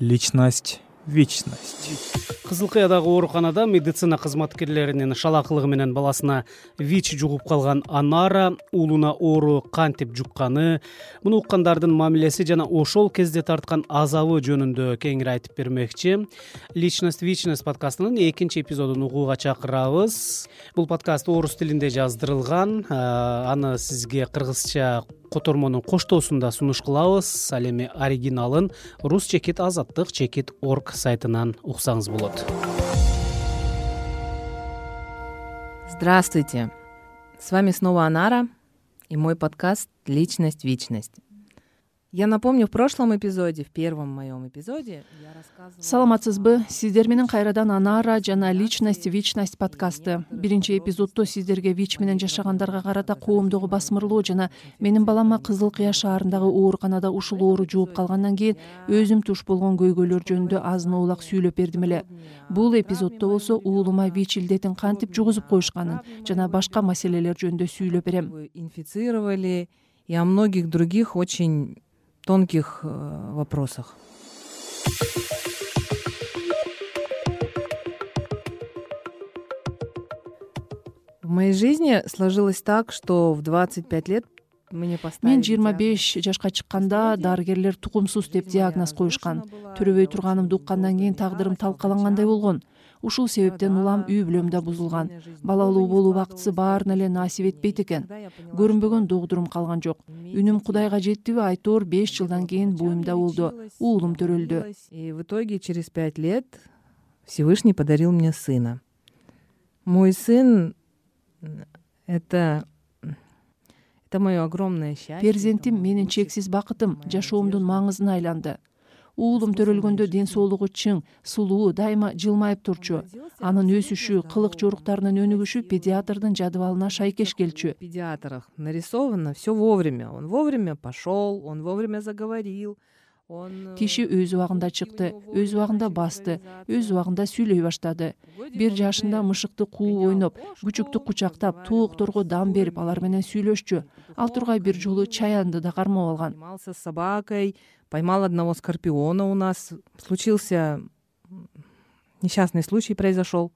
личность вечность. Кызыл кыядагы ооруканада медицина кызматкерлеринин шалаакылыгы менен баласына вич жугуп калган анара уулуна оору кантип жукканы муну уккандардын мамилеси жана ошол кезде тарткан азабы жөнүндө кеңири айтып бермекчи. Личность вечность подкастынын экинчи эпизодун угууга чакырабыз. Бул подкаст орус тилинде жаздырылган. Аны сизге кыргызча котормонун коштоосунда сунуш кылабыз. Ал эми оригиналын рус чекит азаттык чекит орг сайтынан уксаңыз болот. Здравствуйте. С вами снова анара и мой подкаст личность вечность я напомню в прошлом эпизоде в первом моем эпизоде я рассказывала саламатсызбы? сиздер менен кайрадан анара жана личность вечность подкасты. биринчи эпизоддо сиздерге вич менен жашагандарга карата коомдогу басмырлоо жана менин балама кызыл кыя шаарындагы ооруканада ушул оору жугуп калгандан кийин өзүм туш болгон көйгөйлөр жөнүндө азын оолак сүйлөп бердим эле. бул эпизоддо болсо уулума вич илдетин кантип жугузуп коюшканын жана башка маселелер жөнүндө сүйлөп берем. инфицировали и о многих других очень тонких э, вопросах. В моей жизни сложилось так что в двадцать пять лет мне поставили мен жыйырма беш жашка чыкканда дарыгерлер тукумсуз деп диагноз коюшкан. Төрөбөй турганымды уккандан кийин тагдырым талкалангандай болгон ушул себептен улам үй бүлөм да бузулган. Балалуу болуу бактысы баарына эле насип этпейт экен. Көрүнбөгөн догдурум калган жок. Үнүм кудайга жеттиби айтоор беш жылдан кийин буюмда болду. Уулум төрөлдү. И в итоге через пять лет всевышний подарил мне сына. Мой сын это это мое огромное счастье перзентим менин чексиз бакытым жашоомдун маңызына айланды уулум төрөлгөндө ден соолугу чың сулуу дайыма жылмайып турчу. Анын өсүшү кылык жоруктарынын өнүгүшү педиатрдын жадыбалына шайкеш келчү. Педиатрах нарисовано все вовремя. Он вовремя пошел он вовремя заговорил он тиши өз убагында чыкты өз убагында басты өз убагында сүйлөй баштады. Бир жашында мышыкты кууп ойноп күчүктү кучактап тоокторго дам берип алар менен сүйлөшчү. Ал тургай бир жолу чаянды да кармап алган. С собакой поймал одного скорпиона у нас. Случился несчастный случай произошел.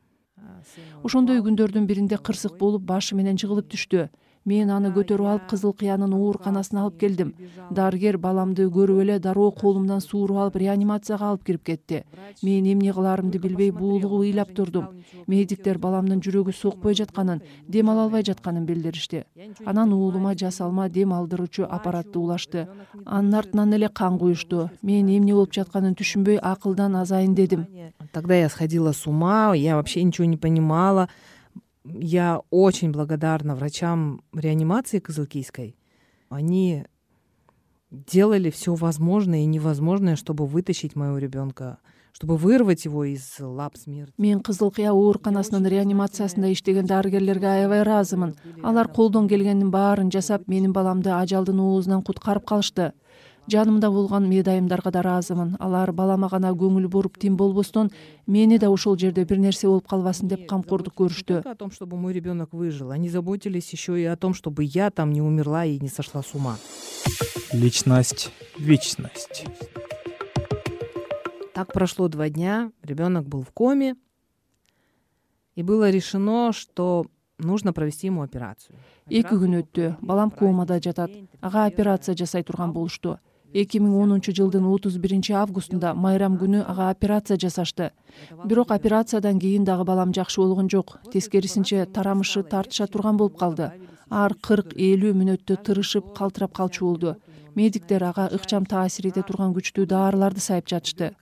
Ошондой күндөрдүн биринде кырсык болуп башы менен жыгылып түштү мен аны көтөрүп алып кызыл кыянын ооруканасына алып келдим. Дарыгер баламды көрүп эле дароо колумдан сууруп алып реанимацияга алып кирип кетти. Мен эмне кылаарымды билбей буулугуп ыйлап турдум. Медиктер баламдын жүрөгү сокпой жатканын дем ала албай жатканын билдиришти. Анан уулума жасалма дем алдыруучу аппаратты улашты. Анын артынан эле кан куюшту. Мен эмне болуп жатканын түшүнбөй акылдан азайын дедим. Тогда я сходила с ума я вообще ничего не понимала я очень благодарна врачам реанимации кызылкийской. Они делали все возможное и невозможное чтобы вытащить моего ребенка чтобы вырвать его из лап смерти. Мен кызыл кыя ооруканасынын реанимациясында иштеген дарыгерлерге аябай ыраазымын алар колдон келгенин баарын жасап менин баламды ажалдын оозунан куткарып калышты жанымда болгон медайымдарга да ыраазымын алар балама гана көңүл буруп тим болбостон мени да ошол жерде бир нерсе болуп калбасын деп камкордук көрүштү. О том чтобы мой ребенок выжил они заботились еще и о том чтобы я там не умерла и не сошла с ума. Личность вечность. Так прошло два дня ребенок был в коме и было решено что нужно провести ему операцию. Эки күн өттү. балам комада жатат. ага операция жасай турган болушту эки миң онунчу жылдын отуз биринчи августунда майрам күнү ага операция жасашты. Бирок операциядан кийин дагы балам жакшы болгон жок. Тескерисинче тарамышы тартыша турган болуп калды. Ар кырк элүү мүнөттө тырышып калтырап калчу болду медиктер ага ыкчам таасир эте турган күчтүү дарыларды сайып жатышты.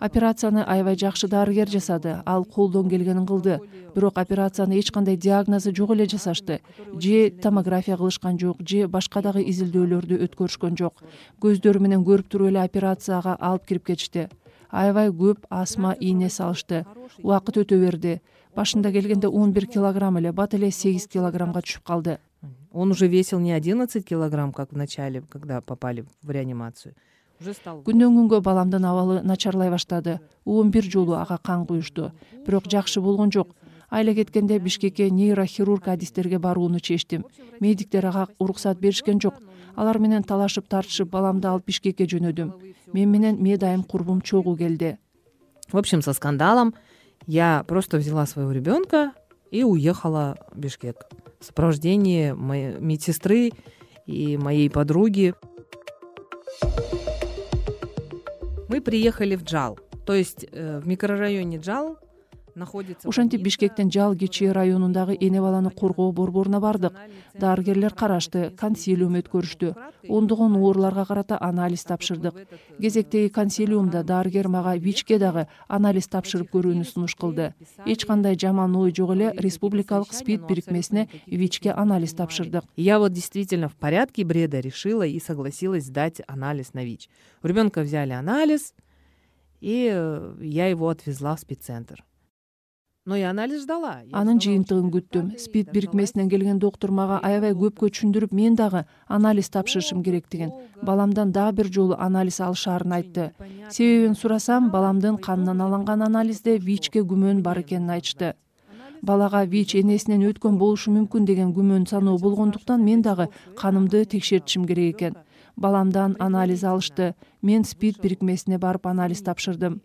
Операцияны аябай жакшы дарыгер жасады ал колдон келгенин кылды. Бирок операцияны эч кандай диагнозу жок эле жасашты. Же томография кылышкан жок же башка дагы изилдөөлөрдү өткөрүшкөн жок. Көздөрү менен көрүп туруп эле операцияга алып кирип кетишти. Аябай көп астма ийне салышты. Убакыт өтө берди. Башында келгенде он бир килограмм эле бат эле сегиз килограммга түшүп калды он уже весил не одиннадцать килограмм как в начале когда попали в реанимацию. Уже стал күндөн күнгө баламдын абалы начарлай баштады. Он бир жолу ага кан куюшту. Бирок жакшы болгон жок. Айла кеткенде бишкекке нейрохирург адистерге барууну чечтим. Медиктер ага уруксат беришкен жок. Алар менен талашып тартышып баламды алып бишкекке жөнөдүм. Мен менен медайым курбум чогуу келди. В общем со скандалом я просто взяла своего ребенка и уехала в бишкек сопровождении моей медсестры и моей подруги. Мы приехали в джал то есть э, в микрорайоне джал находится ошентип бишкектин жал кичи районундагы эне баланы коргоо борборуна бардык. Дарыгерлер карашты консилиум өткөрүштү. Ондогон ооруларга карата анализ тапшырдык. Кезектеги консилиумда дарыгер мага вичке дагы анализ тапшырып көрүүнү сунуш кылды. Эч кандай жаман ой жок эле республикалык спид бирикмесине вичке анализ тапшырдык. Я вот действительно в порядке бреда решила и согласилась сдать анализ на вич. У ребенка взяли анализ и э, я его отвезла в спидцентр но и анализ ждала анын жыйынтыгын күттүм. спид бирикмесинен келген доктур мага аябай көпкө түшүндүрүп мен дагы анализ тапшырышым керектигин баламдан дагы бир жолу анализ алышаарын айтты. себебин сурасам баламдын канынан алынган анализде вичке күмөн бар экенин айтышты балага вич энесинен өткөн болушу мүмкүн деген күмөн саноо болгондуктан мен дагы канымды текшертишим керек экен. Баламдан анализ алышты. мен спид бирикмесине барып анализ тапшырдым.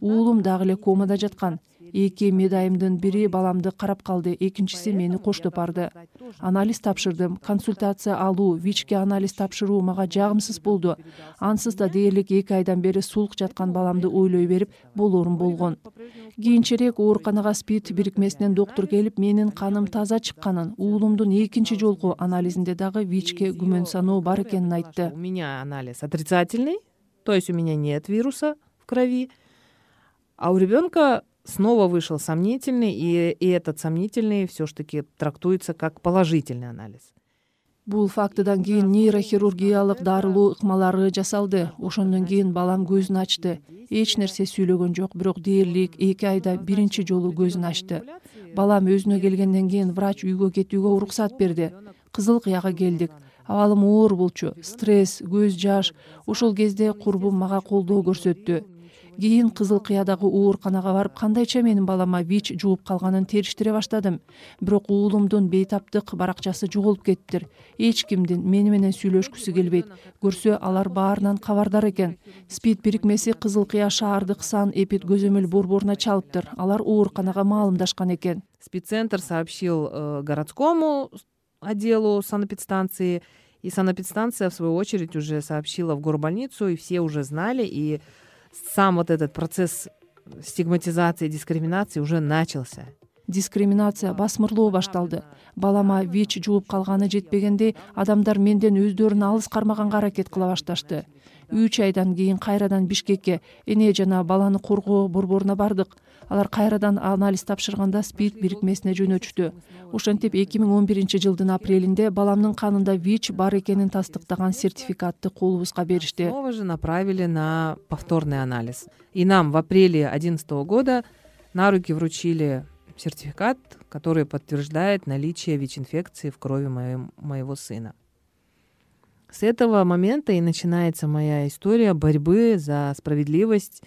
Уулум дагы эле комада жаткан эки медайымдын бири баламды карап калды. Экинчиси мени коштоп барды. Анализ тапшырдым. Консультация алуу вичке анализ тапшыруу мага жагымсыз болду. Ансыз да дээрлик эки айдан бери сулук жаткан баламды ойлой берип болоорум болгон. Кийинчерээк ооруканага спид бирикмесинен доктур келип менин каным таза чыкканын уулумдун экинчи жолку анализинде дагы вичке күмөн саноо бар экенин айтты. У меня анализ отрицательный то есть у меня нет вируса в крови а у ребенка снова вышел сомнительный и и этот сомнительный все ж таки трактуется как положительный анализ. Бул фактыдан кийин нейрохирургиялык дарылоо ыкмалары жасалды. Ошондон кийин балам көзүн ачты. Эч нерсе сүйлөгөн жок бирок дээрлик эки айда биринчи жолу көзүн ачты. Балам өзүнө келгенден кийин врач үйгө кетүүгө уруксат берди. Кызыл кыяга келдик. Абалым оор болчу. Стресс көз жаш. Ошол кезде курбум мага колдоо көрсөттү кийин кызыл кыядагы ооруканага барып кандайча менин балама вич жугуп калганын териштире баштадым. Бирок уулумдун бейтаптык баракчасы жоголуп кетиптир эч кимдин мени менен сүйлөшкүсү келбейт. Көрсө алар баарынан кабардар экен. Спид бирикмеси кызыл кыя шаардык сан эпид көзөмөл борборуна чалыптыр. Алар ооруканага маалымдашкан экен. Спидцентр сообщил э, городскому отделу санэпидстанции. И санэпидстанция в свою очередь уже сообщила в горбольницу и все уже знали. И сам вот этот процесс стигматизации дискриминации уже начался дискриминация басмырлоо башталды. Балама вич жугуп калганы жетпегендей адамдар менден өздөрүн алыс кармаганга аракет кыла башташты. Үч айдан кийин кайрадан бишкекке эне жана баланы коргоо борборуна бардык. Алар кайрадан анализ тапшырганда спид бирикмесине жөнөтүштү ошентип эки миң он биринчи жылдын апрелинде баламдын канында вич бар экенин тастыктаган сертификатты колубузга беришти. Снова же направили на повторный анализ. И нам в апреле одиннадцатого года на руки вручили сертификат который подтверждает наличие вич инфекции в крови моего сына. С этого момента и начинается моя история борьбы за справедливость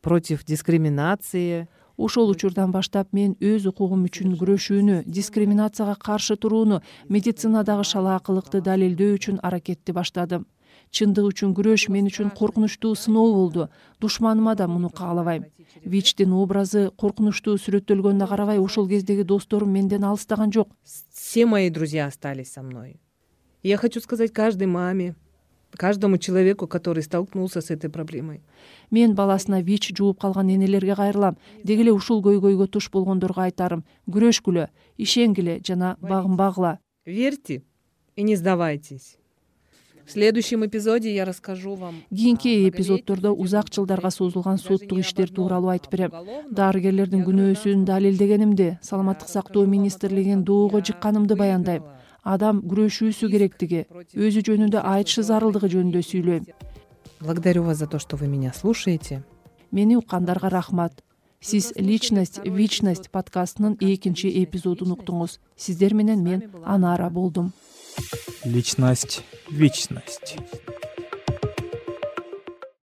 против дискриминации. Ошол учурдан баштап мен өз укугум үчүн күрөшүүнү дискриминацияга каршы турууну медицинадагы шалаакылыкты далилдөө үчүн аракетти баштадым чындык үчүн күрөш мен үчүн коркунучтуу сыноо болду. Душманыма да муну каалабайм. Вичтин образы коркунучтуу сүрөттөлгөнүнө карабай ошол кездеги досторум менден алыстаган жок. Все мои друзья остались со мной. Я хочу сказать каждой маме каждому человеку который столкнулся с этой проблемой. Мен баласына вич жууп калган энелерге кайрылам. Деги эле ушул көйгөйгө туш болгондорго айтарым. Күрөшкүлө ишенгиле жана багынбагыла верьте и не сдавайтесь в следующем эпизоде я расскажу вам кийинки эпизоддордо узак жылдарга созулган соттук иштер тууралуу айтып берем. дарыгерлердин күнөөсүн далилдегенимди саламаттык сактоо министрлигин доого жыкканымды баяндайм. Адам күрөшүүсү керектиги өзү жөнүндө айтышы зарылдыгы жөнүндө сүйлөйм благодарю вас за то что вы меня слушаете. Мени уккандарга рахмат. Сиз личность вичность подкастынын экинчи эпизодун уктуңуз. Сиздер менен мен анара болдум личность вечность